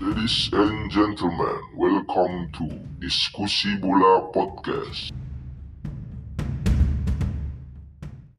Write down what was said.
Ladies and gentlemen, welcome to Diskusi Bola Podcast.